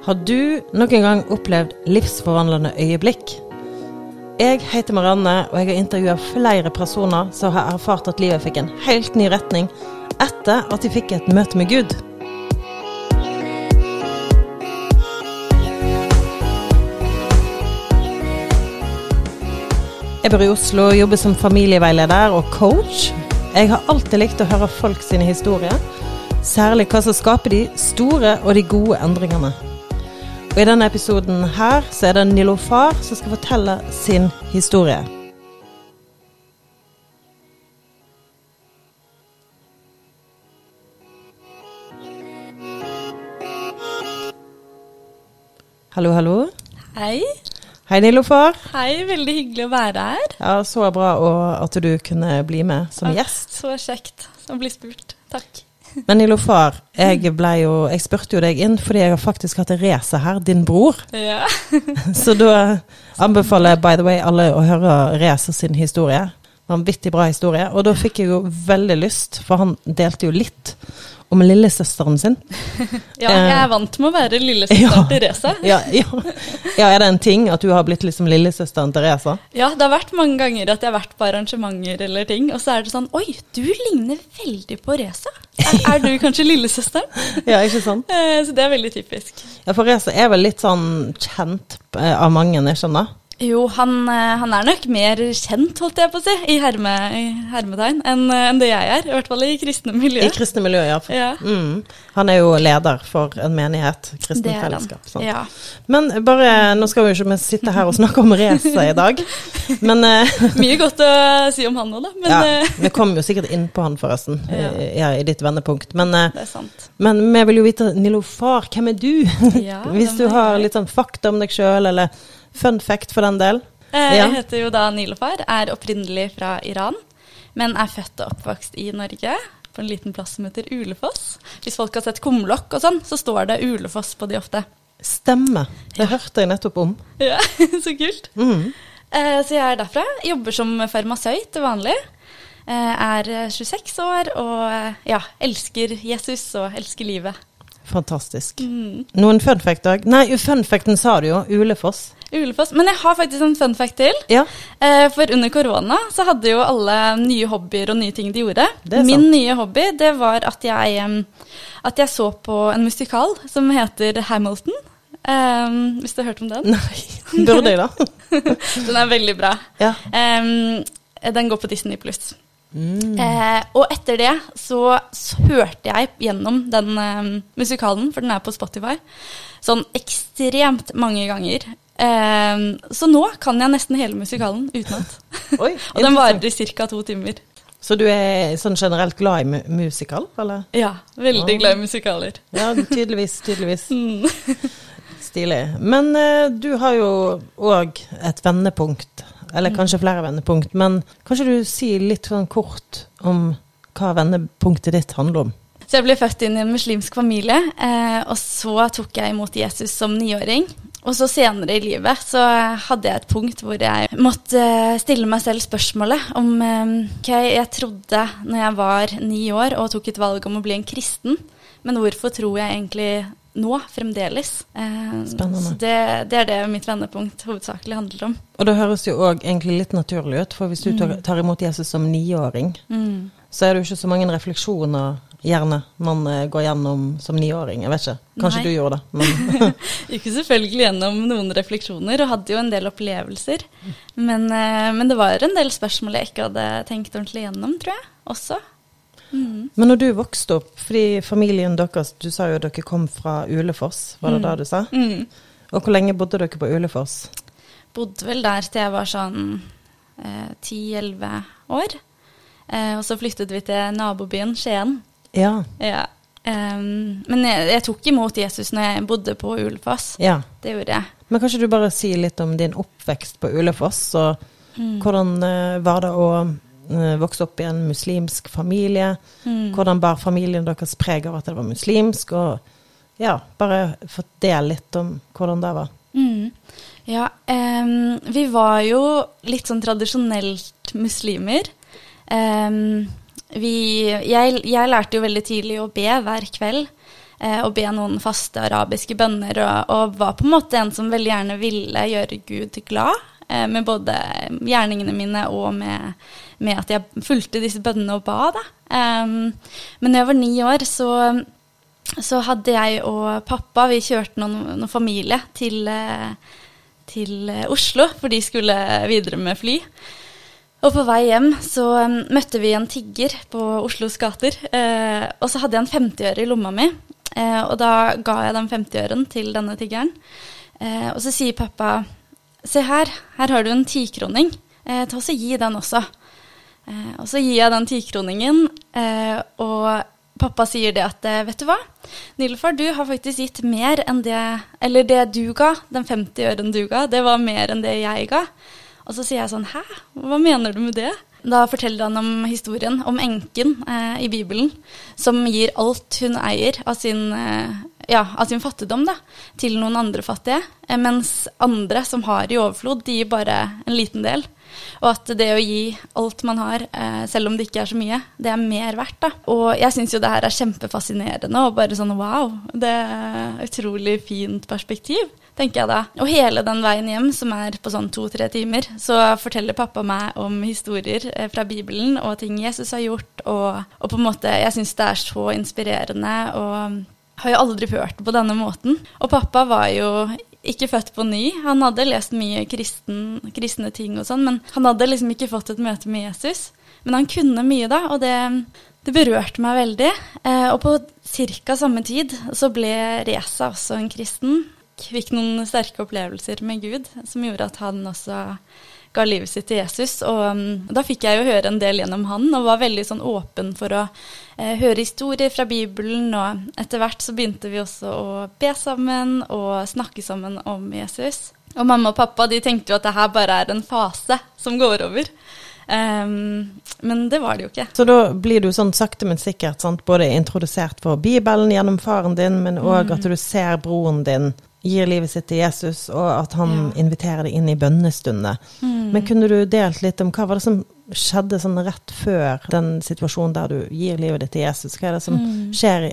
Har du noen gang opplevd livsforvandlende øyeblikk? Jeg heter Marianne, og jeg har intervjua flere personer som har erfart at livet fikk en helt ny retning etter at de fikk et møte med Gud. Jeg bor i Oslo jobber som familieveileder og coach. Jeg har alltid likt å høre folk sine historier, særlig hva som skaper de store og de gode endringene. Og I denne episoden her så er det Nilofar som skal fortelle sin historie. Hallo, hallo. Hei. Hei, Nilofar. Hei, veldig hyggelig å være her. Ja, Så bra at du kunne bli med som gjest. Så kjekt å bli spurt. Takk. Men Nilofar, jeg, ble jo, jeg spurte jo deg inn fordi jeg har faktisk hatt race her, din bror. Ja. Så da anbefaler jeg by the way alle å høre Reza sin historie. Vanvittig bra historie. Og da fikk jeg jo veldig lyst, for han delte jo litt om lillesøsteren sin. Ja, jeg er vant med å være lillesøsteren Ja. Reza. Ja, ja. ja, er det en ting at du har blitt liksom lillesøsteren Reza? Ja, det har vært mange ganger at jeg har vært på arrangementer eller ting, og så er det sånn Oi, du ligner veldig på Reza. Er, er du kanskje lillesøsteren? Ja, ikke sant? Eh, Så det er veldig typisk. Ja, for Reza er vel litt sånn kjent eh, av mange, jeg skjønner. Jo, han, eh, han er nok mer kjent, holdt jeg på å si, i, herme, i hermetegn, enn enn det jeg er. I hvert fall i kristne I kristne miljøer, ja. Ja. Mm. Han er jo leder for en menighet, han. fellesskap. sant? Ja. Men bare, nå skal vi jo ikke vi sitte her og snakke om racet i dag, men eh, Mye godt å si om han òg, da. Men ja, eh, Vi kommer jo sikkert inn på han, forresten, i- ja, i ditt vendepunkt. Men, eh, det er sant. men vi vil jo vite, Nilofar, hvem er du? Hvis du har litt sånn fakta om deg sjøl, eller fun fact for den del. Eh, Ja. Jeg heter jo da Nilofar, er opprinnelig fra Iran, men er født og oppvokst i Norge. På en liten plass som heter Ulefoss. Hvis folk har sett kumlokk og sånn, så står det Ulefoss på de ofte. Stemme. Det hørte jeg nettopp om. Ja, Så kult. Mm. Eh, Så jeg er derfra. Jobber som farmasøyt til vanlig. Eh, Er 26 år og eh, ja, elsker Jesus og elsker livet. Fantastisk. Mm. Noen fun fact òg? Nei, fun facten sa du jo. Ulefoss. Ulefoss. Men jeg har faktisk en fun fact til. Ja. Eh, For under korona så hadde jo alle nye hobbyer og nye ting de gjorde. Min sant. nye hobby det var at jeg, at jeg så på en musikal som heter Hamilton. Um, hvis du har hørt om den? Nei, burde jeg da? Den er veldig bra. Ja. Um, den går på Disney pluss. Mm. Eh, og etter det så, så hørte jeg gjennom den em, musikalen, for den er på Spotify, sånn ekstremt mange ganger. Em, så nå kan jeg nesten hele musikalen utenat. Og den varer i ca. to timer. Så du er sånn generelt glad i mu musikal, eller? Ja, veldig glad i musikaler. Ja, tydeligvis. Tydeligvis. Mm. Stilig. Men eh, du har jo òg et vendepunkt, eller kanskje flere vendepunkt. Men kanskje du sier litt sånn kort om hva vendepunktet ditt handler om? Så jeg ble født inn i en muslimsk familie, eh, og så tok jeg imot Jesus som niåring. Og så senere i livet så hadde jeg et punkt hvor jeg måtte stille meg selv spørsmålet om eh, Ok, jeg trodde når jeg var ni år og tok et valg om å bli en kristen, men hvorfor tror jeg egentlig nå, fremdeles? Eh, Spennende. Så det, det er det mitt vendepunkt hovedsakelig handler om. Og det høres jo òg egentlig litt naturlig ut, for hvis du tar, tar imot Jesus som niåring, Mm. så er det jo ikke så mange refleksjoner gjerne man eh, går gjennom som niåring. Jeg vet ikke. Kanskje Nei. du gjorde det, men Gikk selvfølgelig gjennom noen refleksjoner og hadde jo en del opplevelser. Men, eh, men det var en del spørsmål jeg ikke hadde tenkt ordentlig gjennom, tror jeg. Også. Mm. Men når du vokste opp, fordi familien deres Du sa jo at dere kom fra Ulefoss, var det Mm. det du sa? Mm. Og hvor lenge bodde dere på Ulefoss? Bodde vel der til jeg var sånn ti-elleve år. Eh, og så flyttet vi til nabobyen Skien. Ja. Ja. Um, men jeg, jeg tok imot Jesus når jeg bodde på Ulefoss. ja. Det gjorde jeg. Men kanskje du bare sier litt om din oppvekst på Ulefoss, og Mm. hvordan uh, var det å eh, vokse opp i en muslimsk familie? Mm. Hvordan bar familien deres preg av at det var muslimsk? Og ja, bare fordel litt om hvordan det var. Mm. Ja, um, vi var jo litt sånn tradisjonelt muslimer. Em, vi jeg, jeg lærte jo veldig tidlig å be hver kveld. Eh, og be noen faste arabiske bønner, og, og, var på en måte en som veldig gjerne ville gjøre Gud glad. Eh, med både gjerningene mine og med, med, at jeg fulgte disse bønnene og ba. Da. Eh, men da jeg var ni år, så, så, hadde jeg og pappa Vi kjørte noen, noen familie til, til Oslo, for de skulle videre med fly. Og på vei hjem så møtte vi en tigger på Oslos gater. Eh, og så hadde jeg en 50-øre i lomma mi. Eh, og da ga jeg den 50-øren til denne tiggeren. Eh, og så sier pappa Se her, her har du en tikroning. Eh, ta og Gi den også. Eh, og så gir jeg den tikroningen, eh, og pappa sier det at Vet du hva, Nilfar, du har faktisk gitt mer enn det Eller det du ga, den 50-øren du ga, det var mer enn det jeg ga. Og så sier jeg sånn Hæ, hva mener du med det? Da forteller han om historien om enken eh, i Bibelen, som gir alt hun eier av sin, eh, ja, av sin fattigdom da, til noen andre fattige, eh, mens andre som har i overflod, de gir bare en liten del. Og at det å gi alt man har, eh, selv om det ikke er så mye, det er mer verdt. da. Og jeg syns jo det her er kjempefascinerende og bare sånn wow. Det er utrolig fint perspektiv tenker jeg da. Og hele den veien hjem, som er på sånn to-tre timer, så forteller pappa meg om historier eh, fra Bibelen og ting Jesus har gjort, og, og på en måte Jeg syns det er så inspirerende, og har jo aldri hørt på denne måten. Og pappa var jo ikke født på ny. Han hadde lest mye kristen, kristne ting og sånn, men han hadde liksom ikke fått et møte med Jesus. Men han kunne mye da, og det, det berørte meg veldig. Eh, og på ca. samme tid så ble Reza også en kristen fikk noen sterke opplevelser med Gud som gjorde at han også ga livet sitt til Jesus. Og um, da fikk jeg jo høre en del gjennom han, og var veldig sånn åpen for å eh, høre historier fra Bibelen. Og etter hvert så begynte vi også å be sammen og snakke sammen om Jesus. Og mamma og pappa de tenkte jo at det her bare er en fase som går over. Um, men det var det jo ikke. Så da blir du sånn sakte, men sikkert sant? både introdusert for Bibelen gjennom faren din, men òg mm. at du ser broren din gir livet sitt til Jesus, og at han ja. inviterer deg inn i bønnestundene. Mm. Men kunne du delt litt om hva var det som skjedde sånn rett før den situasjonen der du gir livet ditt til Jesus? Hva er det som mm. skjer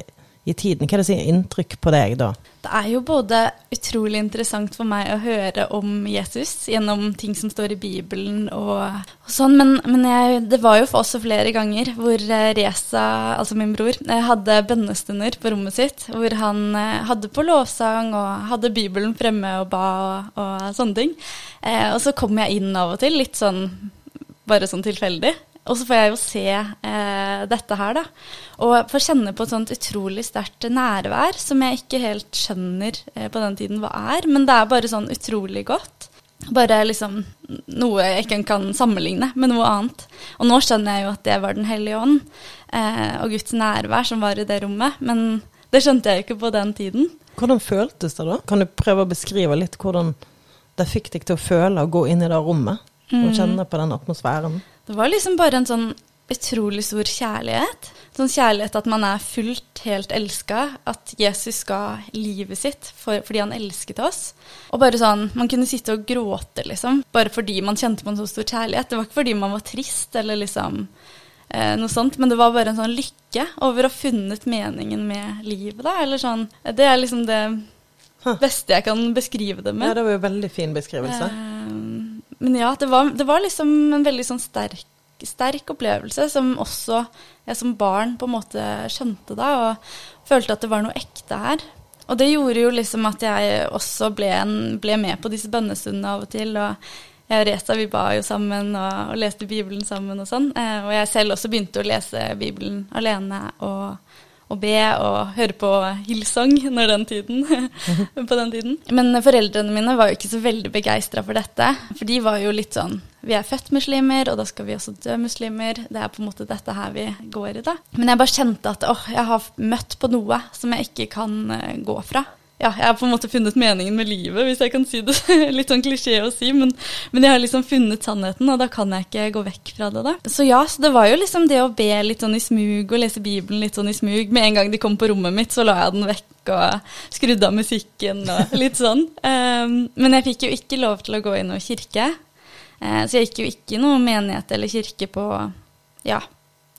i, tiden. Hva er det gir inntrykk på deg da? Det er jo både utrolig interessant for meg å høre om Jesus gjennom ting som står i Bibelen og, og sånn, men, men jeg, det var jo for også flere ganger hvor eh, Reza, altså min bror, eh, hadde bønnestunder på rommet sitt, hvor han eh, hadde på lovsang og hadde Bibelen fremme og ba og, og sånne ting. Eh, og så kom jeg inn av og til, litt sånn bare sånn tilfeldig. Og så får jeg jo se eh, dette her, da. Og får kjenne på et sånt utrolig sterkt nærvær som jeg ikke helt skjønner eh, på den tiden hva er. Men det er bare sånn utrolig godt. Bare liksom noe jeg ikke kan sammenligne med noe annet. Og nå skjønner jeg jo at det var Den hellige ånd eh, og Guds nærvær som var i det rommet. Men det skjønte jeg jo ikke på den tiden. Hvordan føltes det da? Kan du prøve å beskrive litt hvordan det fikk deg til å føle å gå inn i det rommet? Og mm. kjenne på den atmosfæren? Det var liksom bare en sånn utrolig stor kjærlighet. Sånn kjærlighet at man er fullt helt elska. At Jesus ga livet sitt for, fordi han elsket oss. Og bare sånn, Man kunne sitte og gråte, liksom. Bare fordi man kjente på en så stor kjærlighet. Det var ikke fordi man var trist eller liksom eh, noe sånt, men det var bare en sånn lykke over å ha funnet meningen med livet, da. Eller sånn Det er liksom det beste jeg kan beskrive det med. Ja, det var jo en veldig fin beskrivelse. Eh, men ja, det var, det var, liksom en veldig sånn sterk, sterk, opplevelse som også jeg som barn på en måte skjønte da, og følte at det var noe ekte her. Og det gjorde jo liksom at jeg også ble, en, ble med på disse bønnestundene av og til. og jeg og Reza vi ba jo sammen og, og leste Bibelen sammen og sånn. Eh, og jeg selv også begynte å lese Bibelen alene og og be og høre på Hillsong den tiden, på den tiden. Men foreldrene mine var jo ikke så veldig begeistra for dette. For de var jo litt sånn Vi er født muslimer, og da skal vi også dø muslimer. Det er på en måte dette her vi går i, da. Men jeg bare kjente at åh, jeg har møtt på noe som jeg ikke kan uh, gå fra ja, jeg har på en måte funnet meningen med livet, hvis jeg kan si det. Litt sånn klisjé å si, men, men, jeg har liksom funnet sannheten, og da kan jeg ikke gå vekk fra det. da. Så ja, så det var jo liksom det å be litt sånn i smug og lese Bibelen litt sånn i smug. Med en gang de kom på rommet mitt, så la jeg den vekk og skrudde av musikken og litt sånn. Um, men jeg fikk jo ikke lov til å gå i noe kirke, uh, så jeg gikk jo ikke i noe menighet eller kirke på ja,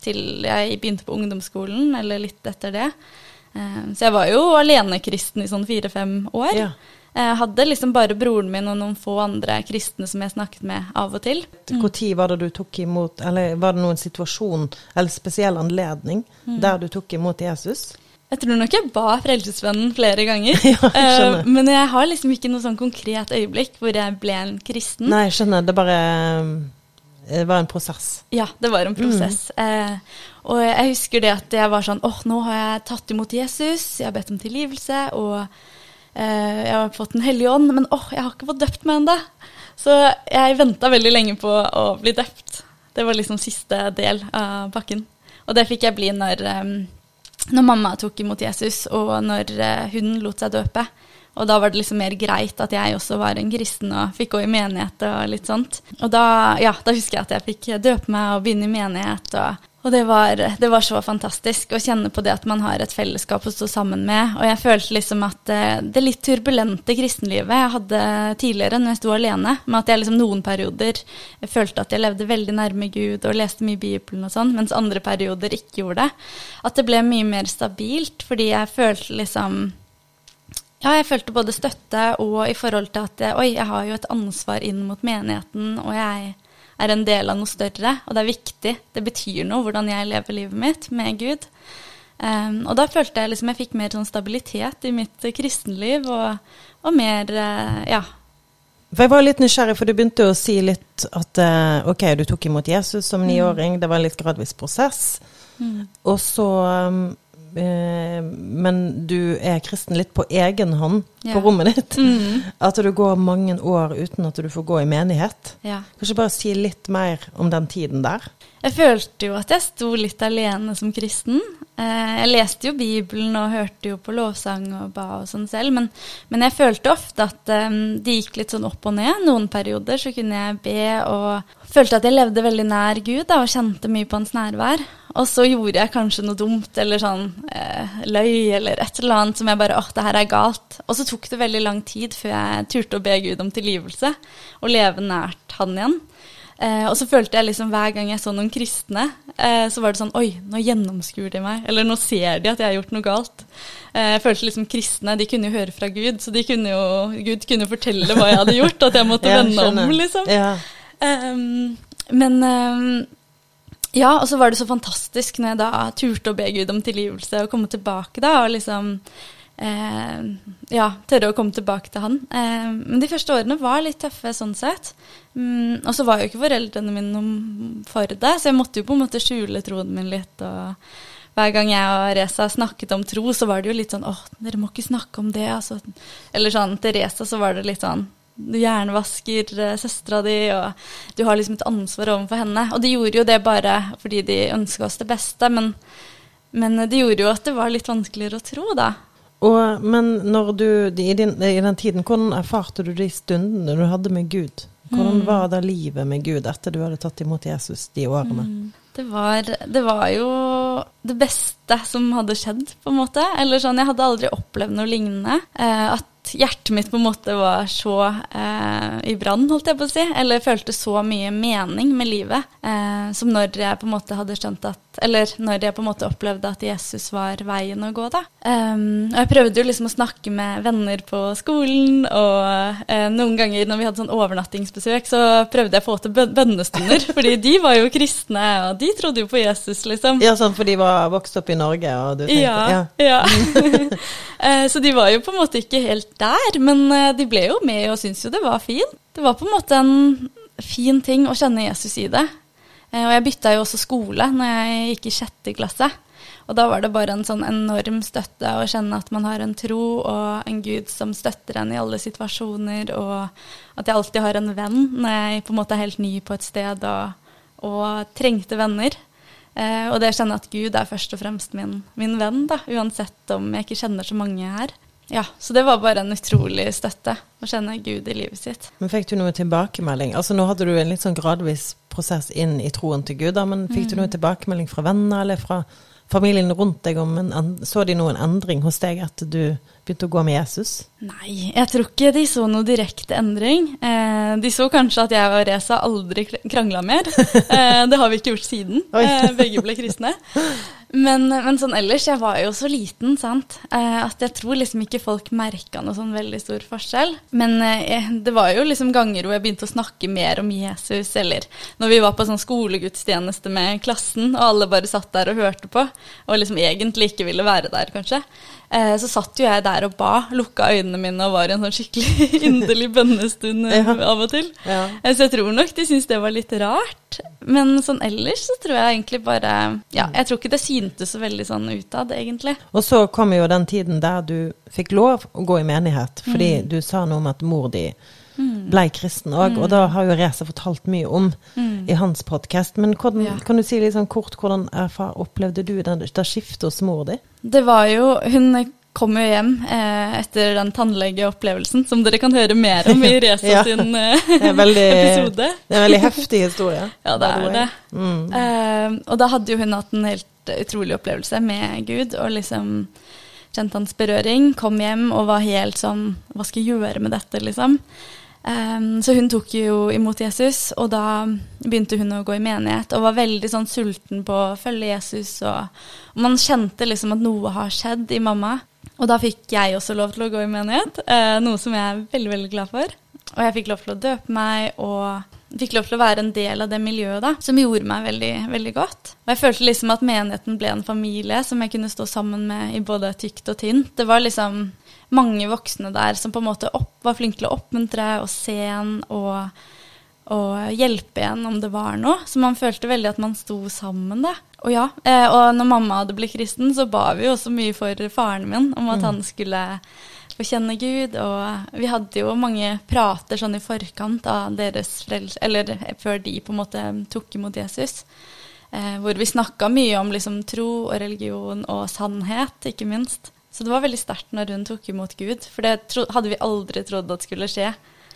til jeg begynte på ungdomsskolen, eller litt etter det. Eh, så jeg var jo alenekristen i sånn fire-fem år. Ja. Jeg hadde liksom bare broren min og noen få andre kristne som jeg snakket med av og til. Når var det du tok imot Eller var det noen situasjon eller spesiell anledning Mm. der du tok imot Jesus? Jeg tror nok jeg ba Frelsesvennen flere ganger. Ja, jeg. Eh, men jeg har liksom ikke noe sånn konkret øyeblikk hvor jeg ble en kristen. Nei, jeg skjønner. Det bare Det var en prosess. Ja, det var en prosess. Eh, og jeg husker det at jeg var sånn åh, nå har jeg tatt imot Jesus, jeg har bedt om tilgivelse, og eh, jeg har fått Den hellige ånd, men åh, jeg har ikke fått døpt meg ennå. Så jeg venta veldig lenge på å bli døpt. Det var liksom siste del av pakken. Og det fikk jeg bli når, eh, når mamma tok imot Jesus, og når eh, hun lot seg døpe. Og da var det liksom mer greit at jeg også var en kristen og fikk gå i menighet og litt sånt. Og da, ja, da husker jeg at jeg fikk døpe meg og begynne i menighet. Og, og det, var, det var så fantastisk å kjenne på det at man har et fellesskap å stå sammen med. Og jeg følte liksom at eh, det litt turbulente kristenlivet jeg hadde tidligere når jeg sto alene, med at jeg liksom noen perioder følte at jeg levde veldig nærme Gud og leste mye Bibelen og sånn, mens andre perioder ikke gjorde det. At det ble mye mer stabilt, fordi jeg følte liksom ja, jeg følte både støtte og i forhold til at oi, jeg har jo et ansvar inn mot menigheten, og jeg er en del av noe større, og det er viktig. Det betyr noe hvordan jeg lever livet mitt med Gud. Um, og da følte jeg liksom jeg fikk mer sånn stabilitet i mitt kristenliv, og, og mer uh, ja. For Jeg var litt nysgjerrig, for du begynte å si litt at uh, ok, du tok imot Jesus som niåring, det var en litt gradvis prosess. Mm. Og så um, Men du er kristen litt på egen hånd Ja. på rommet ditt. Mm. At du går mange år uten at du får gå i menighet. ja. Kanskje bare si litt mer om den tiden der? Jeg følte jo at jeg sto litt alene som kristen. Eh, jeg leste jo Bibelen og hørte jo på lovsang og ba og sånn selv, men, men jeg følte ofte at eh, det gikk litt sånn opp og ned. Noen perioder så kunne jeg be og følte at jeg levde veldig nær Gud da, og kjente mye på hans nærvær. Og så gjorde jeg kanskje noe dumt eller sånn eh, løy eller et eller annet som jeg bare åh, det her er galt. Og så tok det veldig lang tid før jeg turte å be Gud om tilgivelse og leve nært han igjen. Eh, og så følte jeg liksom hver gang jeg så noen kristne, eh, så var det sånn Oi, nå gjennomskuer de meg. Eller nå ser de at jeg har gjort noe galt. Eh, jeg følte liksom kristne de kunne jo høre fra Gud, så de kunne jo, Gud kunne jo fortelle hva jeg hadde gjort. At jeg måtte vende om, liksom. Ja. Ehm, men ehm, ja, og så var det så fantastisk når jeg da turte å be Gud om tilgivelse og komme tilbake da, og liksom eh, ja, tørre å komme tilbake til han. Eh, men de første årene var litt tøffe sånn sett. Mm, og så var jo ikke foreldrene mine for det, så jeg måtte jo på en måte skjule troen min litt. og hver gang jeg og Reza snakket om tro, så var det jo litt sånn åh, dere må ikke snakke om det. Altså. Eller sånn til Reza så var det litt sånn du hjernevasker uh, søstera di, og du har liksom et ansvar overfor henne. Og de gjorde jo det bare fordi de ønska oss det beste, men, men det gjorde jo at det var litt vanskeligere å tro, da. Og, men du, i, din, i den tiden, hvordan erfarte du de stundene du hadde med Gud? Hvordan var da livet med Gud etter du hadde tatt imot Jesus de årene? Det var, det var jo det beste som hadde skjedd, på en måte. Eller sånn, jeg hadde aldri opplevd noe lignende. Eh, at hjertet mitt på en måte var så eh, i brann, holdt jeg på å si. Eller følte så mye mening med livet. Eh, som når jeg på en måte hadde skjønt at Eller når jeg på en måte opplevde at Jesus var veien å gå, da. Um, og jeg prøvde jo liksom å snakke med venner på skolen, og uh, noen ganger når vi hadde sånn overnattingsbesøk, så prøvde jeg å få til bønnestunder. fordi de var jo kristne, og de trodde jo på Jesus, liksom. Ja, sånn for de var vokst opp i Norge, og du tenkte Ja. ja. uh, så de var jo på en måte ikke helt der, men uh, de ble jo med og syntes jo det var fint. Det var på en måte en fin ting å kjenne Jesus i det. Eh, Og jeg bytta jo også skole når jeg gikk i sjette klasse. Og da var det bare en sånn enorm støtte å kjenne at man har en tro og en Gud som støtter en i alle situasjoner, og at jeg alltid har en venn når jeg på en måte er helt ny på et sted og, og trengte venner. Eh, og det å kjenne at Gud er først og fremst min, min venn, da, uansett om jeg ikke kjenner så mange her. Ja, Så det var bare en utrolig støtte å kjenne Gud i livet sitt. Men fikk du noe tilbakemelding? Altså Nå hadde du en litt sånn gradvis prosess inn i troen til Gud, da, men fikk du noe tilbakemelding fra venner eller fra familien rundt deg om en, Så de noen endring hos deg etter du begynte å gå med Jesus? Nei, jeg tror ikke de så noe direkte endring. Eh, de så kanskje at jeg og Reza aldri krangla mer. Eh, det har vi ikke gjort siden. Eh, begge ble kristne. Men, men, sånn ellers, jeg var jo så liten, sant, eh, at jeg tror liksom ikke folk merka noe sånn veldig stor forskjell. Men eh, det var jo liksom ganger hvor jeg begynte å snakke mer om Jesus, eller når vi var på sånn skolegudstjeneste med klassen, og alle bare satt der og hørte på, og liksom egentlig ikke ville være der, kanskje. Eh, så satt jo jeg der og ba, lukka øynene mine og var i en sånn skikkelig inderlig bønnestund ja. av og til. Ja. Eh, så jeg tror nok de syntes det var litt rart. Men sånn ellers så tror jeg egentlig bare Ja, jeg tror ikke det syntes så veldig sånn utad, egentlig. Og så kom jo den tiden der du fikk lov å gå i menighet, fordi mm. du sa noe om at mor di. Ble kristen òg, mm. og da har jo Reza fortalt mye om mm. i hans podkast. Men hvordan, ja. kan du si litt sånn kort hvordan erfar, opplevde du den, det skiftet hos mor di? Det var jo Hun kom jo hjem eh, etter den tannlegeopplevelsen, som dere kan høre mer om i Reza ja. sin eh, det veldig, episode. Det er en veldig heftig historie. ja, det er det. Mm. Eh, og da hadde jo hun hatt en helt utrolig opplevelse med Gud, og liksom kjente hans berøring. Kom hjem og var helt sånn Hva skal jeg gjøre med dette, liksom? Um, så hun tok jo imot Jesus, og da begynte hun å gå i menighet og var veldig sånn sulten på å følge Jesus. Og, og man kjente liksom at noe har skjedd i mamma. Og da fikk jeg også lov til å gå i menighet, uh, noe som jeg er veldig, veldig glad for. Og jeg fikk lov til å døpe meg og fikk lov til å være en del av det miljøet da, som gjorde meg veldig, veldig godt. Og jeg følte liksom at menigheten ble en familie som jeg kunne stå sammen med i både tykt og tynt. Det var liksom mange voksne der som på en måte opp, var flinke til å oppmuntre og se en og, og hjelpe en om det var noe. Så man følte veldig at man sto sammen, da. Og ja, eh, og når mamma hadde blitt kristen, så ba vi jo også mye for faren min om at mm. han skulle få kjenne Gud. Og vi hadde jo mange prater sånn i forkant av deres foreldre, eller før de på en måte tok imot Jesus. Eh, hvor vi snakka mye om liksom tro og religion og sannhet, ikke minst. Så det var veldig sterkt når hun tok imot Gud, for det hadde vi aldri trodd at skulle skje.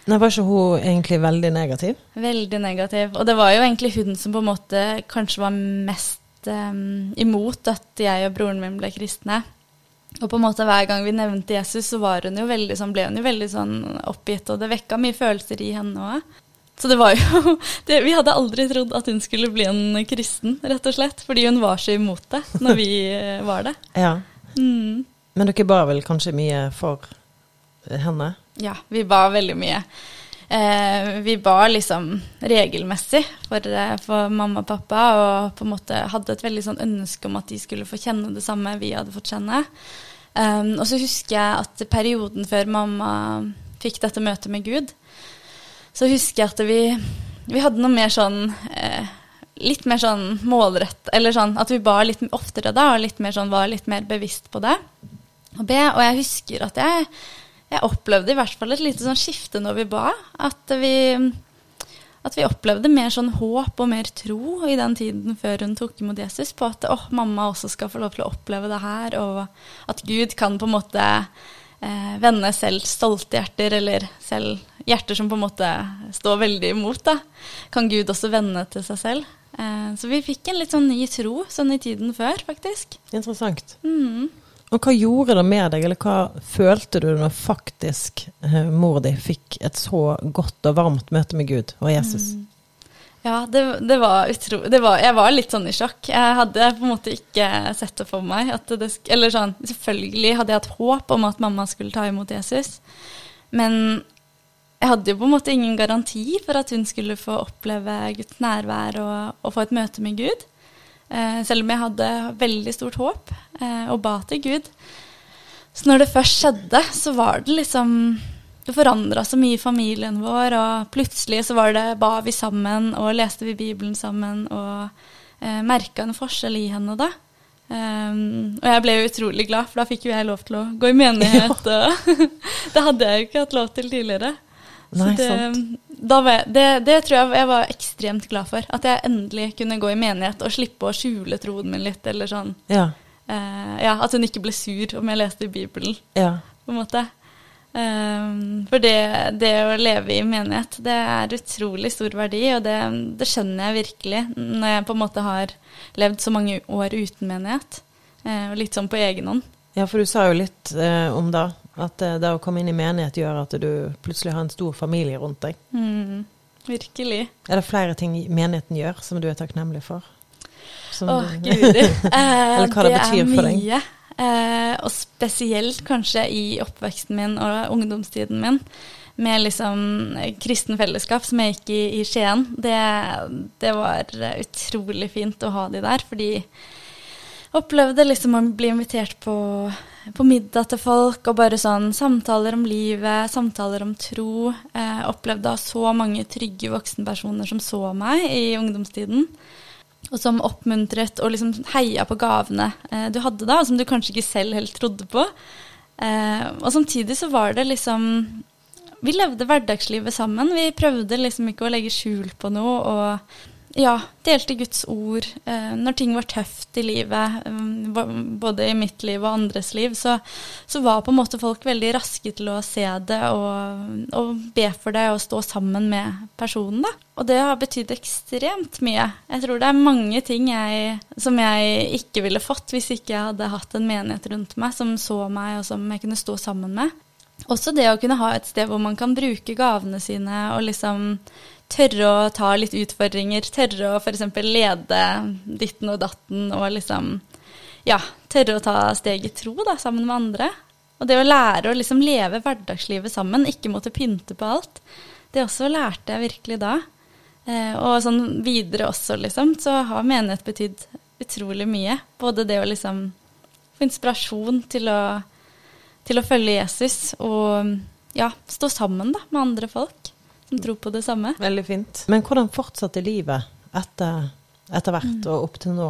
Nei, Var ikke hun egentlig veldig negativ? Veldig negativ. Og det var jo egentlig hun som på en måte kanskje var mest um, imot at jeg og broren min ble kristne. Og på en måte hver gang vi nevnte Jesus, så var hun veldig sånn, ble hun jo veldig sånn oppgitt, og det vekka mye følelser i henne òg. Så det var jo det, Vi hadde aldri trodd at hun skulle bli en kristen, rett og slett. Fordi hun var så imot det når vi eh, var det. Ja. Mm. Men dere ba vel kanskje mye for henne? Ja, vi ba veldig mye. Eh, vi ba liksom regelmessig for, eh, for, mamma og pappa, og på en måte hadde et veldig sånn ønske om at de skulle få kjenne det samme vi hadde fått kjenne. Um, og så husker jeg at perioden før mamma fikk dette møtet med Gud, så husker jeg at vi, vi hadde noe mer sånn eh, Litt mer sånn målrett, eller sånn at vi ba litt oftere da, og litt mer sånn, var litt mer bevisst på det. Og, be, og jeg husker at jeg jeg opplevde i hvert fall et lite sånn skifte når vi ba. At vi, at vi opplevde mer sånn håp og mer tro i den tiden før hun tok imot Jesus, på at oh, mamma også skal få lov til å oppleve det her, og at Gud kan på en måte eh, vende selv stolte hjerter, eller selv hjerter som på en måte står veldig imot, da, kan Gud også vende til seg selv. Eh, så vi fikk en litt sånn ny tro sånn i tiden før, faktisk. Interessant. Mm. Og hva gjorde det med deg, eller hva følte du når faktisk eh, mor di fikk et så godt og varmt møte med Gud og Jesus? Mm. Ja, det, det, var utro... Jeg var litt sånn i sjokk. Jeg hadde på en måte ikke sett det for meg. Det, eller sånn, selvfølgelig hadde jeg hatt håp om at mamma skulle ta imot Jesus. Men jeg hadde jo på en måte ingen garanti for at hun skulle få oppleve Guds nærvær og, og få et møte med Gud. Eh, selv om jeg hadde veldig stort håp eh, og ba til Gud. Så når det først skjedde, så var det liksom Det forandra så mye i familien vår, og plutselig så var det ba vi sammen, og leste vi Bibelen sammen, og eh, merka en forskjell i henne da. Um, og jeg ble jo utrolig glad, for da fikk jo jeg lov til å gå i menighet. Ja. det hadde jeg jo ikke hatt lov til tidligere. Nei, det, jeg, det, det, tror jeg jeg var ekstremt glad for. At jeg endelig kunne gå i menighet og slippe å skjule troen min litt. Eller sånn. Ja. Uh, ja, at hun ikke ble sur om jeg leste i Bibelen. Ja. På en måte. Um, for det, det, å leve i menighet, det er utrolig stor verdi, og det, det, skjønner jeg virkelig når jeg på en måte har levd så mange år uten menighet, uh, litt sånn på egen hånd. Ja, for du sa jo litt uh, om det, at uh, det å komme inn i menighet gjør at du plutselig har en stor familie rundt deg. Mm, virkelig. Er det flere ting menigheten gjør som du er takknemlig for? Å, du, guri. Eller hva det, det betyr for deg? Det er mye. Eh, og spesielt kanskje i oppveksten min og ungdomstiden min, med liksom kristen fellesskap som jeg gikk i i Skien. Det, det, var utrolig fint å ha de der, fordi jeg opplevde liksom å bli invitert på, på middag til folk, og bare sånn samtaler om livet, samtaler om tro. Eh, opplevde så mange trygge voksenpersoner som så meg i ungdomstiden og som oppmuntret og liksom heia på gavene eh, du hadde da, som du kanskje ikke selv helt trodde på. Eh, og samtidig så var det liksom Vi levde hverdagslivet sammen. Vi prøvde liksom ikke å legge skjul på noe. og ja, delte Guds ord. Eh, når ting var tøft i livet, eh, både i mitt liv og andres liv, så, så, var på en måte folk veldig raske til å se det og, og, be for det og stå sammen med personen. da. Og det har betydd ekstremt mye. Jeg tror det er mange ting jeg, som jeg ikke ville fått hvis ikke jeg hadde hatt en menighet rundt meg som så meg, og som jeg kunne stå sammen med. Også det å kunne ha et sted hvor man kan bruke gavene sine og liksom tørre å ta litt utfordringer, tørre å f.eks. lede ditten og datten og liksom Ja, tørre å ta steg i tro da, sammen med andre. Og det å lære å liksom leve hverdagslivet sammen, ikke måtte pynte på alt, det også lærte jeg virkelig da. Eh, og sånn videre også, liksom, så har menighet betydd utrolig mye. Både det å liksom få inspirasjon til å, til å følge Jesus og ja, stå sammen da, med andre folk som tror på det samme. Veldig fint. Men hvordan fortsatte livet etter, etter hvert mm. og opp til nå?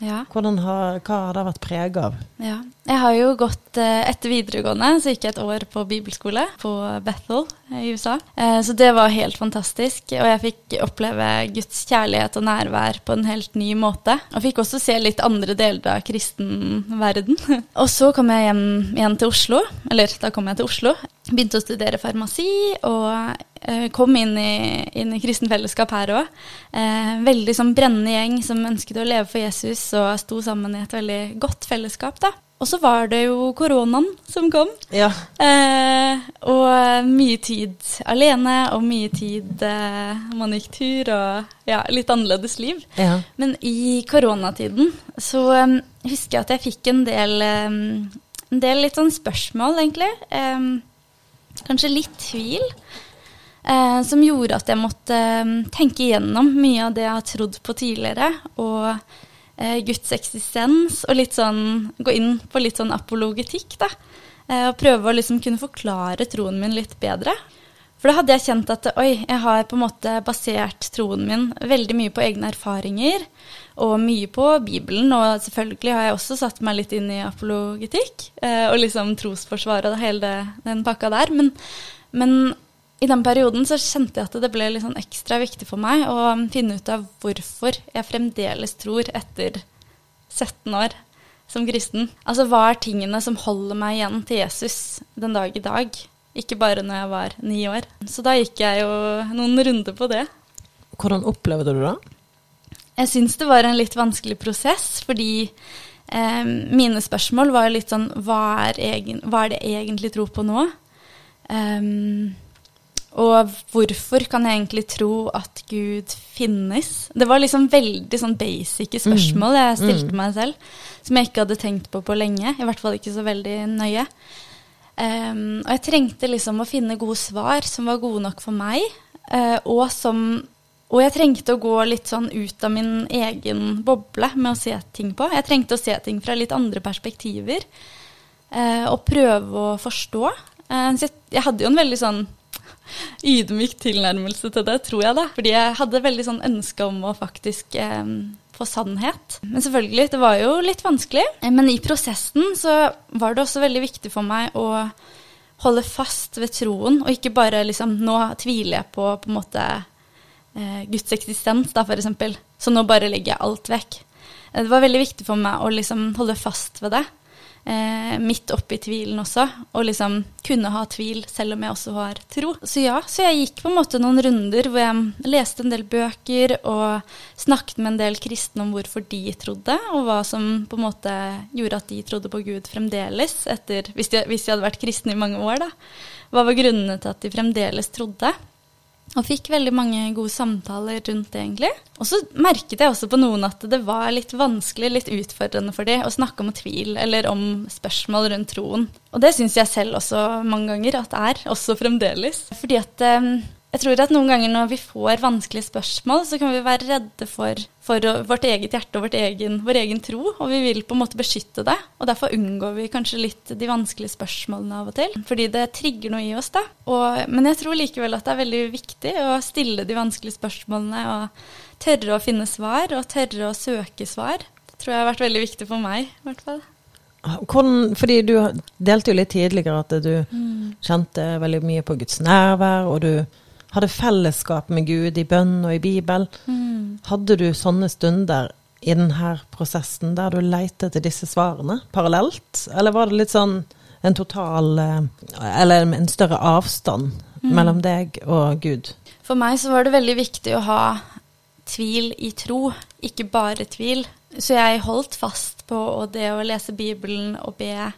Ja. Har, hva har det vært preget av? Ja. Jeg har jo gått eh, etter videregående, så gikk jeg et år på bibelskole på Bethel i USA. Eh, så det var helt fantastisk, og jeg fikk oppleve Guds kjærlighet og nærvær på en helt ny måte. Og fikk også se litt andre deler av kristen verden. Og så kom jeg hjem igjen til Oslo, eller da kom jeg til Oslo. Begynte å studere farmasi og Eh, kom inn i, inn i kristen fellesskap her òg. Eh, veldig sånn brennende gjeng som ønsket å leve for Jesus og sto sammen i et veldig godt fellesskap. da. Og så var det jo koronaen som kom. Ja. Eh, og mye tid alene, og mye tid eh, man gikk tur, og ja, litt annerledes liv. Ja. Men i koronatiden så um, husker jeg at jeg fikk en del, um, en del litt sånn spørsmål, egentlig. Um, kanskje litt tvil eh, som gjorde at jeg måtte eh, tenke igjennom mye av det jeg har trodd på tidligere, og eh, Guds eksistens, og litt sånn gå inn på litt sånn apologetikk, da. Eh, og prøve å liksom kunne forklare troen min litt bedre. For da hadde jeg kjent at oi, jeg har på en måte basert troen min veldig mye på egne erfaringer, og mye på Bibelen. Og selvfølgelig har jeg også satt meg litt inn i apologetikk, eh, og liksom trosforsvaret og hele den pakka der. Men, men i den perioden så kjente jeg at det ble litt sånn ekstra viktig for meg å finne ut av hvorfor jeg fremdeles tror etter 17 år som kristen. Altså hva er tingene som holder meg igjen til Jesus den dag i dag? Ikke bare når jeg var ni år. Så da gikk jeg jo noen runder på det. Hvordan opplevde du det? Jeg syns det var en litt vanskelig prosess, fordi eh, mine spørsmål var litt sånn hva er, egen, hva er det jeg egentlig tror på nå? Um, og hvorfor kan jeg egentlig tro at Gud finnes? Det var liksom veldig sånn basic spørsmål jeg mm. stilte mm. meg selv, som jeg ikke hadde tenkt på på lenge. I hvert fall ikke så veldig nøye. Um, og jeg trengte liksom å finne gode svar som var gode nok for meg, uh, og som og jeg trengte å gå litt sånn ut av min egen boble med å se ting på. Jeg trengte å se ting fra litt andre perspektiver, uh, og prøve å forstå. Uh, så jeg, jeg hadde jo en veldig sånn ydmyk tilnærmelse til det, tror jeg da. Fordi jeg hadde veldig sånn ønske om å faktisk eh, få sannhet. Men selvfølgelig, det var jo litt vanskelig. Eh, men i prosessen så var det også veldig viktig for meg å holde fast ved troen, og ikke bare liksom Nå tviler jeg på på en måte eh, Guds eksistens, da, for. Så nå bare legger jeg alt vekk. Eh, det var veldig viktig for meg å liksom holde fast ved det. Eh, midt oppi tvilen også, og liksom kunne ha tvil selv om jeg også har tro. Så ja, så jeg gikk på en måte noen runder hvor jeg leste en del bøker og snakket med en del kristne om hvorfor de trodde, og hva som på en måte gjorde at de trodde på Gud fremdeles, etter, hvis de, hvis de hadde vært kristne i mange år, da. Hva var grunnene til at de fremdeles trodde? Og fikk veldig mange gode samtaler rundt det, egentlig. Og så merket jeg også på noen at det var litt vanskelig, litt utfordrende for dem å snakke om tvil eller om spørsmål rundt troen. Og det syns jeg selv også mange ganger at det er, også fremdeles. Fordi at eh, jeg tror at noen ganger når vi får vanskelige spørsmål, så kan vi være redde for, for vårt eget hjerte og egen, vår egen tro, og vi vil på en måte beskytte det. Og derfor unngår vi kanskje litt de vanskelige spørsmålene av og til, fordi det trigger noe i oss, da. Og, men jeg tror likevel at det er veldig viktig å stille de vanskelige spørsmålene og tørre å finne svar, og tørre å søke svar. Det tror jeg har vært veldig viktig for meg, i hvert fall. Hvordan, fordi du delte jo litt tidligere at du mm. kjente veldig mye på Guds nærvær, og du hadde fellesskap med Gud i bønn og i Bibel. Mm. Hadde du sånne stunder i denne prosessen der du leite etter disse svarene parallelt, eller var det litt sånn en total eh, Eller en større avstand mm. mellom deg og Gud? For meg så var det veldig viktig å ha tvil i tro, ikke bare tvil. Så jeg holdt fast på det å lese Bibelen og be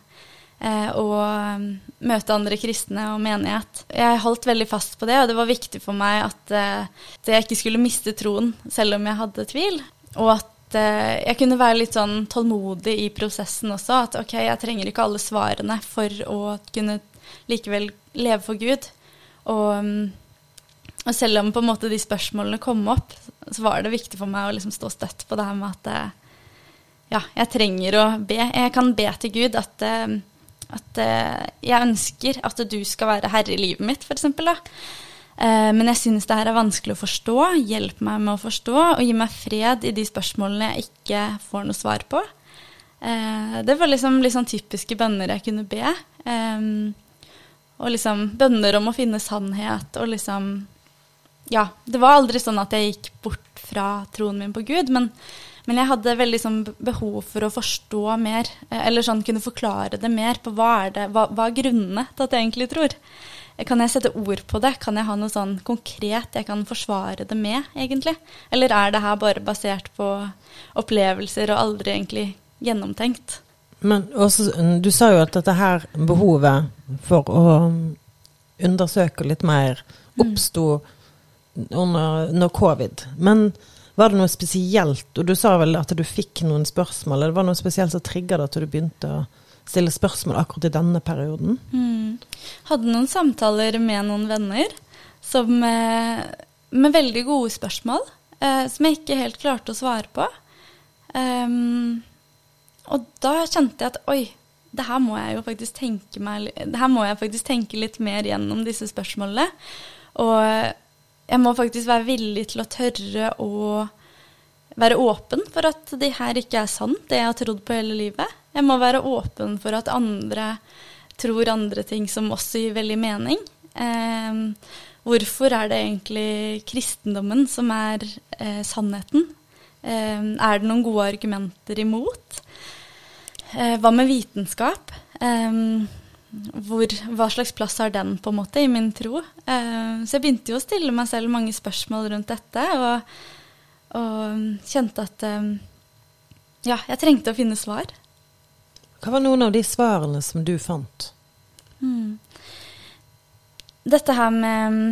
og um, møte andre kristne og menighet. Jeg holdt veldig fast på det, og det var viktig for meg at, eh, at jeg ikke skulle miste troen selv om jeg hadde tvil. Og at eh, jeg kunne være litt sånn tålmodig i prosessen også. At ok, jeg trenger ikke alle svarene for å kunne likevel leve for Gud. Og, um, og selv om på en måte de spørsmålene kom opp, så var det viktig for meg å liksom stå støtt på det her med at ja, jeg trenger å be. Jeg kan be til Gud at at eh, jeg ønsker at du skal være herre i livet mitt, f.eks. Eh, men jeg syns det her er vanskelig å forstå. Hjelp meg med å forstå, og gi meg fred i de spørsmålene jeg ikke får noe svar på. Eh, det var liksom sånn typiske bønner jeg kunne be. Eh, og liksom bønner om å finne sannhet og liksom Ja, det var aldri sånn at jeg gikk bort fra troen min på Gud, men men jeg hadde veldig sånn behov for å forstå mer, eh, eller sånn kunne forklare det mer på hva er, det, hva, hva er grunnene til at jeg egentlig tror. Kan jeg sette ord på det? Kan jeg ha noe sånn konkret jeg kan forsvare det med, egentlig? Eller er det her bare basert på opplevelser og aldri egentlig gjennomtenkt? Men også, du sa jo at dette her behovet for å undersøke litt mer mm. under, under covid. Men var det noe spesielt, og du sa vel at du fikk noen spørsmål, eller var det noe spesielt som trigga deg at du begynte å stille spørsmål akkurat i denne perioden? Mm. Hadde noen samtaler med noen venner som, eh, med veldig gode spørsmål, eh, som jeg ikke helt klarte å svare på. Um, og da kjente jeg at oi, det her må jeg jo faktisk tenke meg Det her må jeg faktisk tenke litt mer gjennom disse spørsmålene. Og jeg må faktisk være villig til å tørre å være åpen for at det her ikke er sant, det jeg har trodd på hele livet. Jeg må være åpen for at andre tror andre ting som også gir veldig mening. Eh, hvorfor er det egentlig kristendommen som er eh, sannheten? Eh, er det noen gode argumenter imot? Eh, hva med vitenskap? Eh, hvor, hva slags plass har den på en måte i min tro? Eh, så jeg begynte jo å stille meg selv mange spørsmål rundt dette, og, og kjente at eh, ja, jeg trengte å finne svar. Hva var noen av de svarene som du fant? Hmm. Dette her med mm,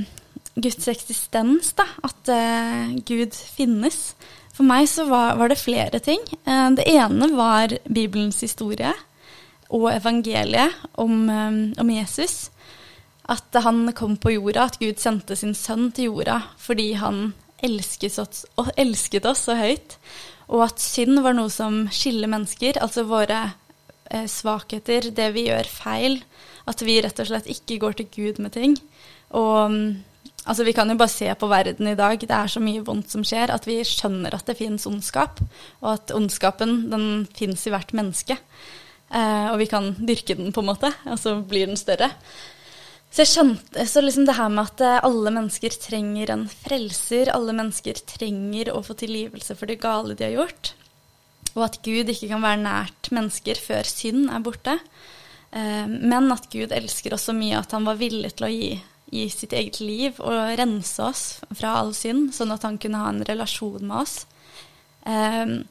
Guds eksistens, da. At uh, Gud finnes. For meg så var, var det flere ting. Uh, det ene var Bibelens historie og evangeliet om, um, om, Jesus. At han kom på jorda, at Gud sendte sin sønn til jorda fordi han elsket oss, elsket oss så høyt. Og at synd var noe som skiller mennesker, altså våre eh, svakheter, det vi gjør feil. At vi rett og slett ikke går til Gud med ting. Og um, altså, vi kan jo bare se på verden i dag. Det er så mye vondt som skjer, at vi skjønner at det finnes ondskap. Og at ondskapen, den fins i hvert menneske. Uh, og vi kan dyrke den, på en måte, og så blir den større. Så jeg skjønte, så liksom det her med at eh, alle mennesker trenger en frelser, alle mennesker trenger å få tilgivelse for det gale de har gjort, og at Gud ikke kan være nært mennesker før synd er borte. Eh, men at Gud elsker oss så mye at han var villig til å gi, gi sitt eget liv og rense oss fra all synd, sånn at han kunne ha en relasjon med oss. Um,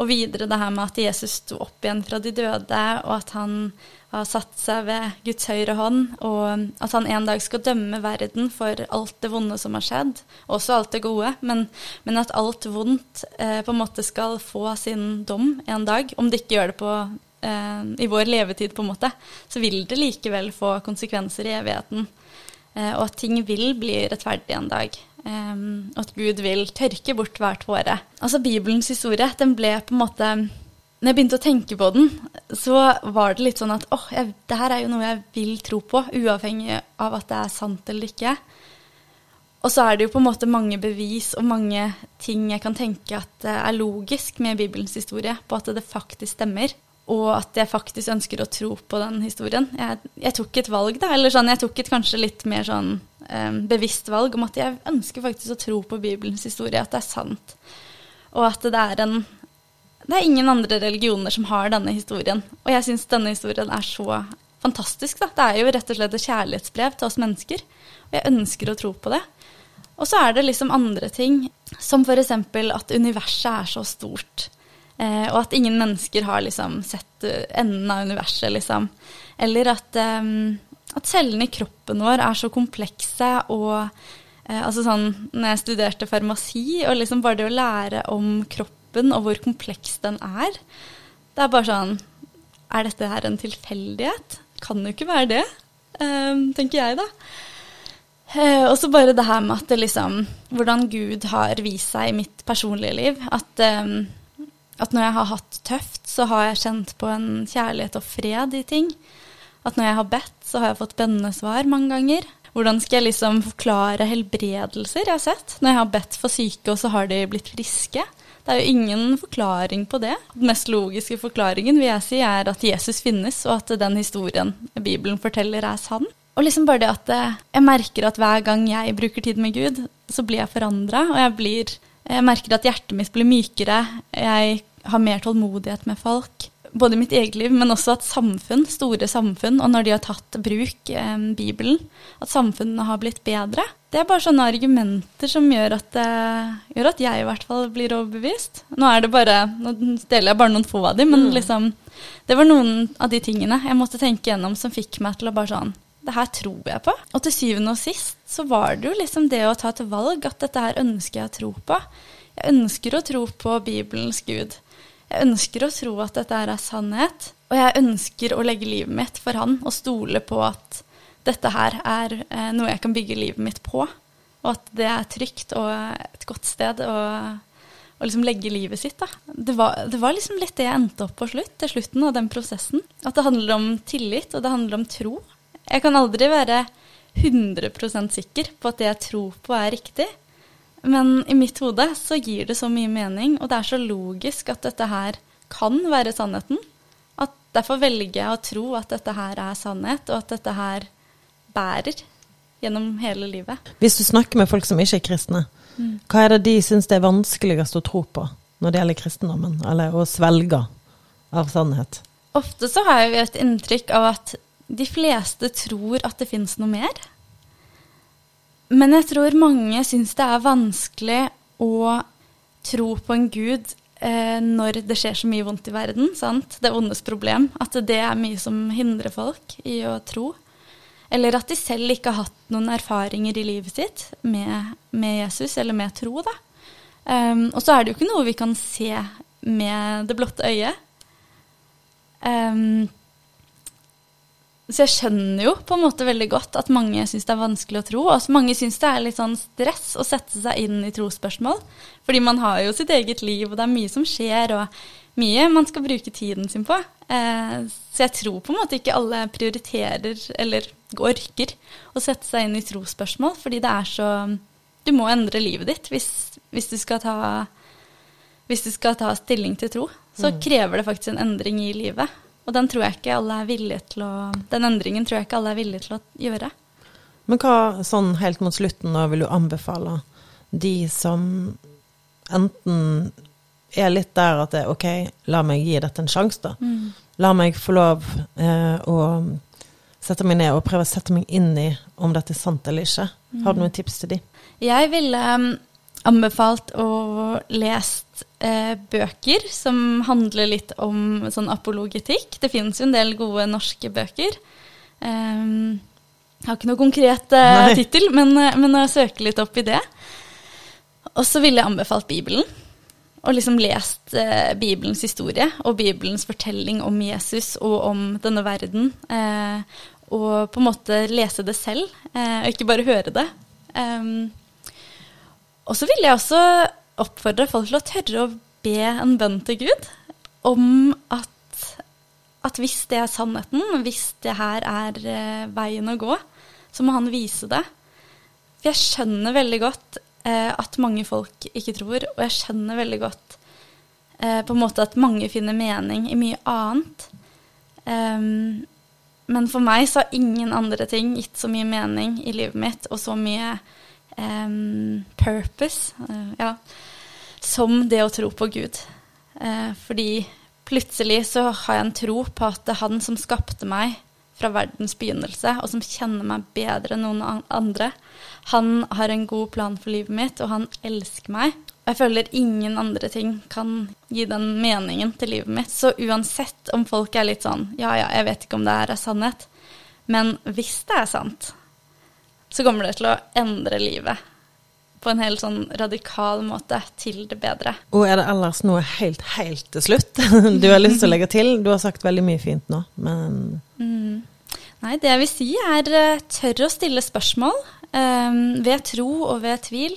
og videre det her med at Jesus sto opp igjen fra de døde, og at han har satt seg ved Guds høyre hånd, og at han en dag skal dømme verden for alt det vonde som har skjedd, også alt det gode, men, men at alt vondt eh, på en måte skal få sin dom en dag. Om det ikke gjør det på, uh, i vår levetid, på en måte, så vil det likevel få konsekvenser i evigheten. Uh, og at ting vil bli rettferdig en dag. Um, at Gud vil tørke bort hver tåre. Altså Bibelens historie, den ble på en måte Når jeg begynte å tenke på den, så var det litt sånn at åh, oh, det her er jo noe jeg vil tro på, uavhengig av at det er sant eller ikke. Og så er det jo på en måte mange bevis og mange ting jeg kan tenke at er logisk med Bibelens historie, på at det faktisk stemmer og at jeg faktisk ønsker å tro på den historien. Jeg, jeg tok et valg, da, eller sånn, jeg tok et kanskje litt mer sånn bevisst valg om at jeg ønsker faktisk å tro på Bibelens historie, at det er sant. Og at det er en Det er ingen andre religioner som har denne historien. Og jeg syns denne historien er så fantastisk, da. Det er jo rett og slett et kjærlighetsbrev til oss mennesker. Og jeg ønsker å tro på det. Og så er det liksom andre ting, som f.eks. at universet er så stort. Eh, og at ingen mennesker har liksom sett eh, enden av universet, liksom. Eller at, eh, at cellene i kroppen vår er så komplekse og eh, Altså sånn når jeg studerte farmasi, og liksom bare det å lære om kroppen og hvor kompleks den er Det er bare sånn Er dette her en tilfeldighet? Kan jo ikke være det, eh, tenker jeg, da. Eh, og så bare det her med at det liksom Hvordan Gud har vist seg i mitt personlige liv. At at når jeg har hatt tøft, så har jeg kjent på en kjærlighet og fred i ting. At når jeg har bedt, så har jeg fått spennende svar mange ganger. Hvordan skal jeg liksom forklare helbredelser jeg har sett? Når jeg har bedt for syke, og så har de blitt friske. Det er jo ingen forklaring på det. Den mest logiske forklaringen vil jeg si er at Jesus finnes, og at den historien Bibelen forteller, er sann. Og liksom bare det at eh, jeg merker at hver gang jeg bruker tid med Gud, så blir jeg forandra, og jeg blir jeg merker at hjertet mitt blir mykere. Jeg har mer tålmodighet med folk. Både mitt eget liv, men også at samfunn, store samfunn, og når de har tatt bruk eh, Bibelen, at samfunnene har blitt bedre. Det er bare sånne argumenter som gjør at, eh, gjør at jeg i hvert fall blir overbevist. Nå er det bare, nå deler jeg bare noen få av dem, men mm. liksom Det var noen av de tingene jeg måtte tenke gjennom som fikk meg til å bare sånn det her tror jeg på. Og til syvende og sist så var det jo liksom det å ta til valg at dette her ønsker jeg å tro på. Jeg ønsker å tro på Bibelens Gud. Jeg ønsker å tro at dette her er sannhet. Og jeg ønsker å legge livet mitt for han og stole på at dette her er eh, noe jeg kan bygge livet mitt på. Og at det er trygt og et godt sted å, å liksom legge livet sitt. Da. Det, var, det var liksom litt det jeg endte opp på slutt, til slutten av den prosessen. At det handler om tillit, og det handler om tro. Jeg kan aldri være 100% sikker på at det jeg tror på, er riktig. Men i mitt hode så gir det så mye mening, og det er så logisk at dette her kan være sannheten. At derfor velger jeg å tro at dette her er sannhet, og at dette her bærer gjennom hele livet. Hvis du snakker med folk som ikke er kristne, mm. hva er det de syns det er vanskeligst å tro på når det gjelder kristendommen, eller å svelge av sannhet? Ofte så har jeg et inntrykk av at de fleste tror at det fins noe mer. Men jeg tror mange syns det er vanskelig å tro på en gud eh, når det skjer så mye vondt i verden. Sant? Det ondes problem. At det er mye som hindrer folk i å tro. Eller at de selv ikke har hatt noen erfaringer i livet sitt med, med Jesus, eller med tro. da. Um, og så er det jo ikke noe vi kan se med det blotte øyet. Um, så jeg skjønner jo på en måte veldig godt at mange syns det er vanskelig å tro. Og mange syns det er litt sånn stress å sette seg inn i trosspørsmål. Fordi man har jo sitt eget liv, og det er mye som skjer, og mye man skal bruke tiden sin på. Eh, så jeg tror på en måte ikke alle prioriterer eller orker å sette seg inn i trosspørsmål, fordi det er så Du må endre livet ditt hvis, hvis, du, skal ta, hvis du skal ta stilling til tro. Så mm. krever det faktisk en endring i livet. Og den tror jeg ikke alle er villige til å Den endringen tror jeg ikke alle er villige til å gjøre. Men hva sånn helt mot slutten da vil du anbefale de som enten er litt der at det, er ok, la meg gi dette en sjanse, da. La meg få lov eh, å sette meg ned og prøve å sette meg inn i om dette er sant eller ikke. Har du noen tips til de? Jeg ville um, anbefalt å lest eh, bøker som handler litt om sånn apologetikk. Det finnes jo en del gode norske bøker. Um, jeg har ikke noe konkret eh, tittel, men, eh, men jeg søker litt opp i det. Og så ville jeg anbefalt Bibelen. Og liksom lest eh, Bibelens historie og Bibelens fortelling om Jesus og om denne verden. Eh, og på en måte lese det selv, eh, og ikke bare høre det. Um, og så vil jeg også oppfordre folk til å tørre å be en bønn til Gud om at, at hvis det er sannheten, hvis det her er eh, veien å gå, så må han vise det. For jeg skjønner veldig godt eh, at mange folk ikke tror, og jeg skjønner veldig godt eh, på en måte at mange finner mening i mye annet. Um, men for meg så har ingen andre ting gitt så mye mening i livet mitt, og så mye em, purpose, uh, ja, som det å tro på Gud. Uh, fordi plutselig så har jeg en tro på at det er han som skapte meg fra verdens begynnelse, og som kjenner meg bedre enn noen andre. Han har en god plan for livet mitt, og han elsker meg. Og jeg føler ingen andre ting kan gi den meningen til livet mitt. Så uansett om folk er litt sånn ja ja, jeg vet ikke om det her er sannhet, men hvis det er sant, så kommer det til å endre livet på en helt sånn radikal måte til det bedre. Og er det ellers noe helt, helt til slutt du har lyst til å legge til? Du har sagt veldig mye fint nå, men Mm. Nei, det jeg vil si er tør å stille spørsmål um, ved tro og ved tvil.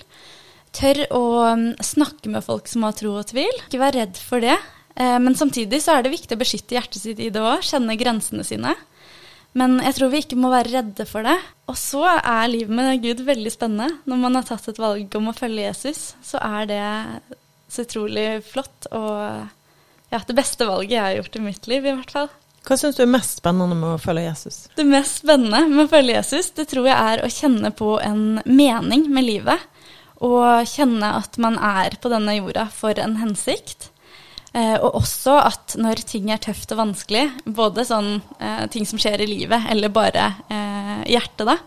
Tør å mm, snakke med folk som har tro og tvil. Ikke vær redd for det. Eh, men samtidig så er det viktig å beskytte hjertet sitt i det òg, kjenne grensene sine. Men jeg tror vi ikke må være redde for det. Og så er livet med Gud veldig spennende. Når man har tatt et valg om å følge Jesus, så er det så utrolig flott og ja, det beste valget jeg har gjort i mitt liv, i hvert fall. hva syns du er mest spennende med å følge Jesus? Det mest spennende med å følge Jesus, det tror jeg er å kjenne på en mening med livet. Og kjenne at man er på denne jorda for en hensikt. Eh, og også at når ting er tøft og vanskelig, både sånn eh, ting som skjer i livet, eller bare eh, i hjertet, da,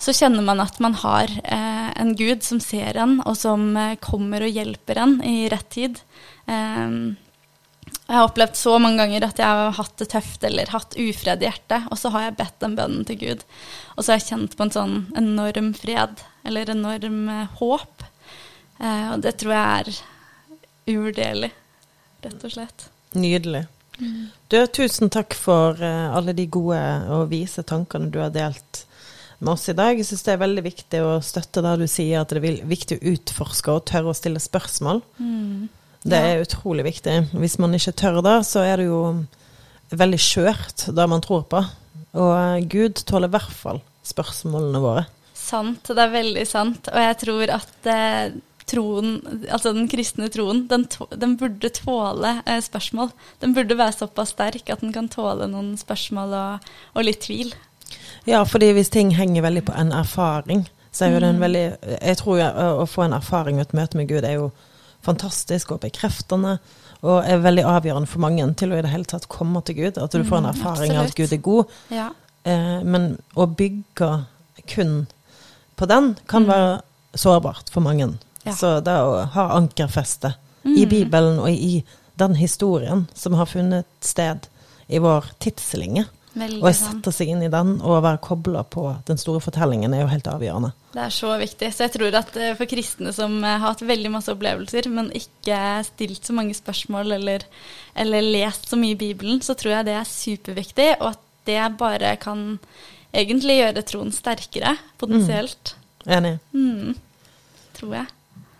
så kjenner man at man har en Gud som ser en, og som kommer og hjelper en i rett tid. Eh, jeg har opplevd så mange ganger at jeg har hatt det tøft eller hatt ufred i hjertet, og så har jeg bedt den bønnen til Gud. Og så har jeg kjent på en sånn enorm fred, eller enorm håp. Og det tror jeg er uvurderlig, rett og slett. Nydelig. Du, tusen takk for eh, alle de gode og vise tankene du har delt med oss i dag. Jeg syns det er veldig viktig å støtte der du sier at det er viktig å utforske og tørre å stille spørsmål. Det er utrolig viktig. Hvis man ikke tør det, så er det jo veldig skjørt, det man tror på. Og eh, Gud tåler i hvert fall spørsmålene våre. Sant, det er veldig sant. Og jeg tror at eh, troen, altså den kristne troen, den, den burde tåle eh, spørsmål. Den burde være såpass sterk at den kan tåle noen spørsmål og, og litt tvil. Ja, fordi hvis ting henger veldig på en erfaring, så er jo det en veldig Jeg tror jo, å, få en erfaring og et møte med Gud er jo fantastisk og bekreftende. Og er veldig avgjørende for mange til å i det hele tatt komme til Gud. At du får en Mm, erfaring av at. Gud er god. Ja. Eh, men å bygge kun på den kan være sårbart for mange. Mm. Ja. Så det å ha ankerfeste i Mm. Bibelen og i den historien som har funnet sted i vår tidslinje, Veldig og å sette seg inn i den og være kobla på den store fortellingen, er jo helt avgjørende. Det er så viktig. Så jeg tror at eh, for kristne som eh, har hatt veldig masse opplevelser, men ikke stilt så mange spørsmål eller, eller lest så mye i Bibelen, så tror jeg det er superviktig, og at det bare kan egentlig gjøre troen sterkere, potensielt. Enig. Mm. Tror jeg.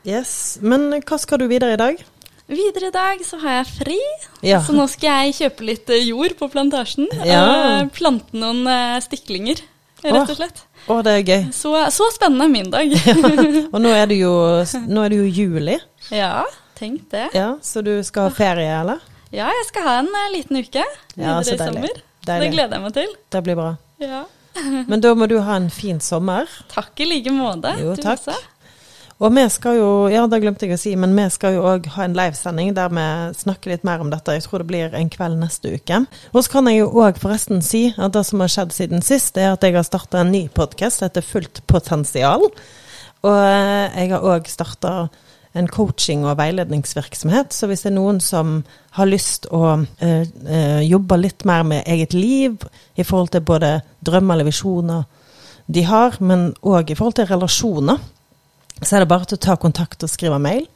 Yes. Men hva skal du videre i dag? Videre i dag så har jeg fri, Ja. så nå skal jeg kjøpe litt eh, jord på plantasjen. Ja. og Plante noen eh, stiklinger, rett og slett. Å, det er gøy. Så, så spennende min dag. Og nå er det jo, nå er det jo juli, ja, tenk det. ja, så du skal ha ferie, eller? Ja, jeg skal ha en eh, liten uke Ja, videre i deilig. sommer. Det gleder jeg meg til. Det blir bra. Ja. Men da må du ha en fin sommer. Takk i like måte. Jo, takk. Og vi skal jo, ja det glemte jeg å si, men vi skal jo òg ha en livesending der vi snakker litt mer om dette. Jeg tror det blir en kveld neste uke. Og så kan jeg jo òg forresten si at det som har skjedd siden sist, er at jeg har starta en ny podkast etter Fullt potensial. Og eh, jeg har òg starta en coaching- og veiledningsvirksomhet. Så hvis det er noen som har lyst å eh, eh, jobbe litt mer med eget liv i forhold til både drømmer eller visjoner de har, men òg i forhold til relasjoner, så er det bare til å ta kontakt og skrive mail.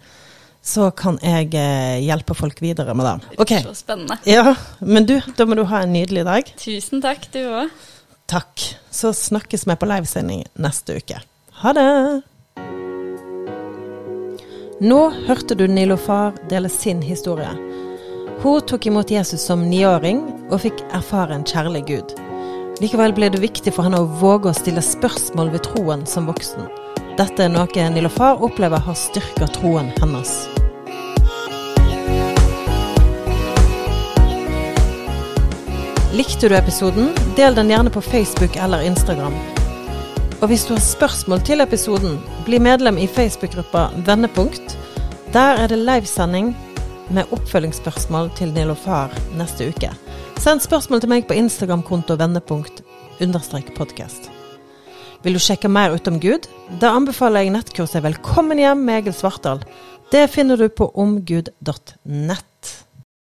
Så kan jeg eh, hjelpe folk videre med det. Ok. Så spennende. Ja, men du, da må du ha en nydelig dag. Tusen takk, du òg. Takk. Så snakkes vi på livesending neste uke. Ha det! Nå hørte du Nilofar dele sin historie. Hun tok imot Jesus som niåring og fikk erfare en kjærlig Gud. Likevel ble det viktig for henne å våge å stille spørsmål ved troen som voksen. Dette er noe Nilofar opplever har styrka troen hennes. Likte du episoden? Del den gjerne på Facebook eller Instagram. Og hvis du har spørsmål til episoden, bli medlem i Facebook-gruppa Vendepunkt. Der er det livesending med oppfølgingsspørsmål til Nilofar neste uke. Send spørsmål til meg på Instagram-konto vendepunkt understrek. Vil du sjekke mer ut om Gud? Da anbefaler jeg nettkurset Velkommen hjem med Egil Svartdal. Det finner du på omgud.nett.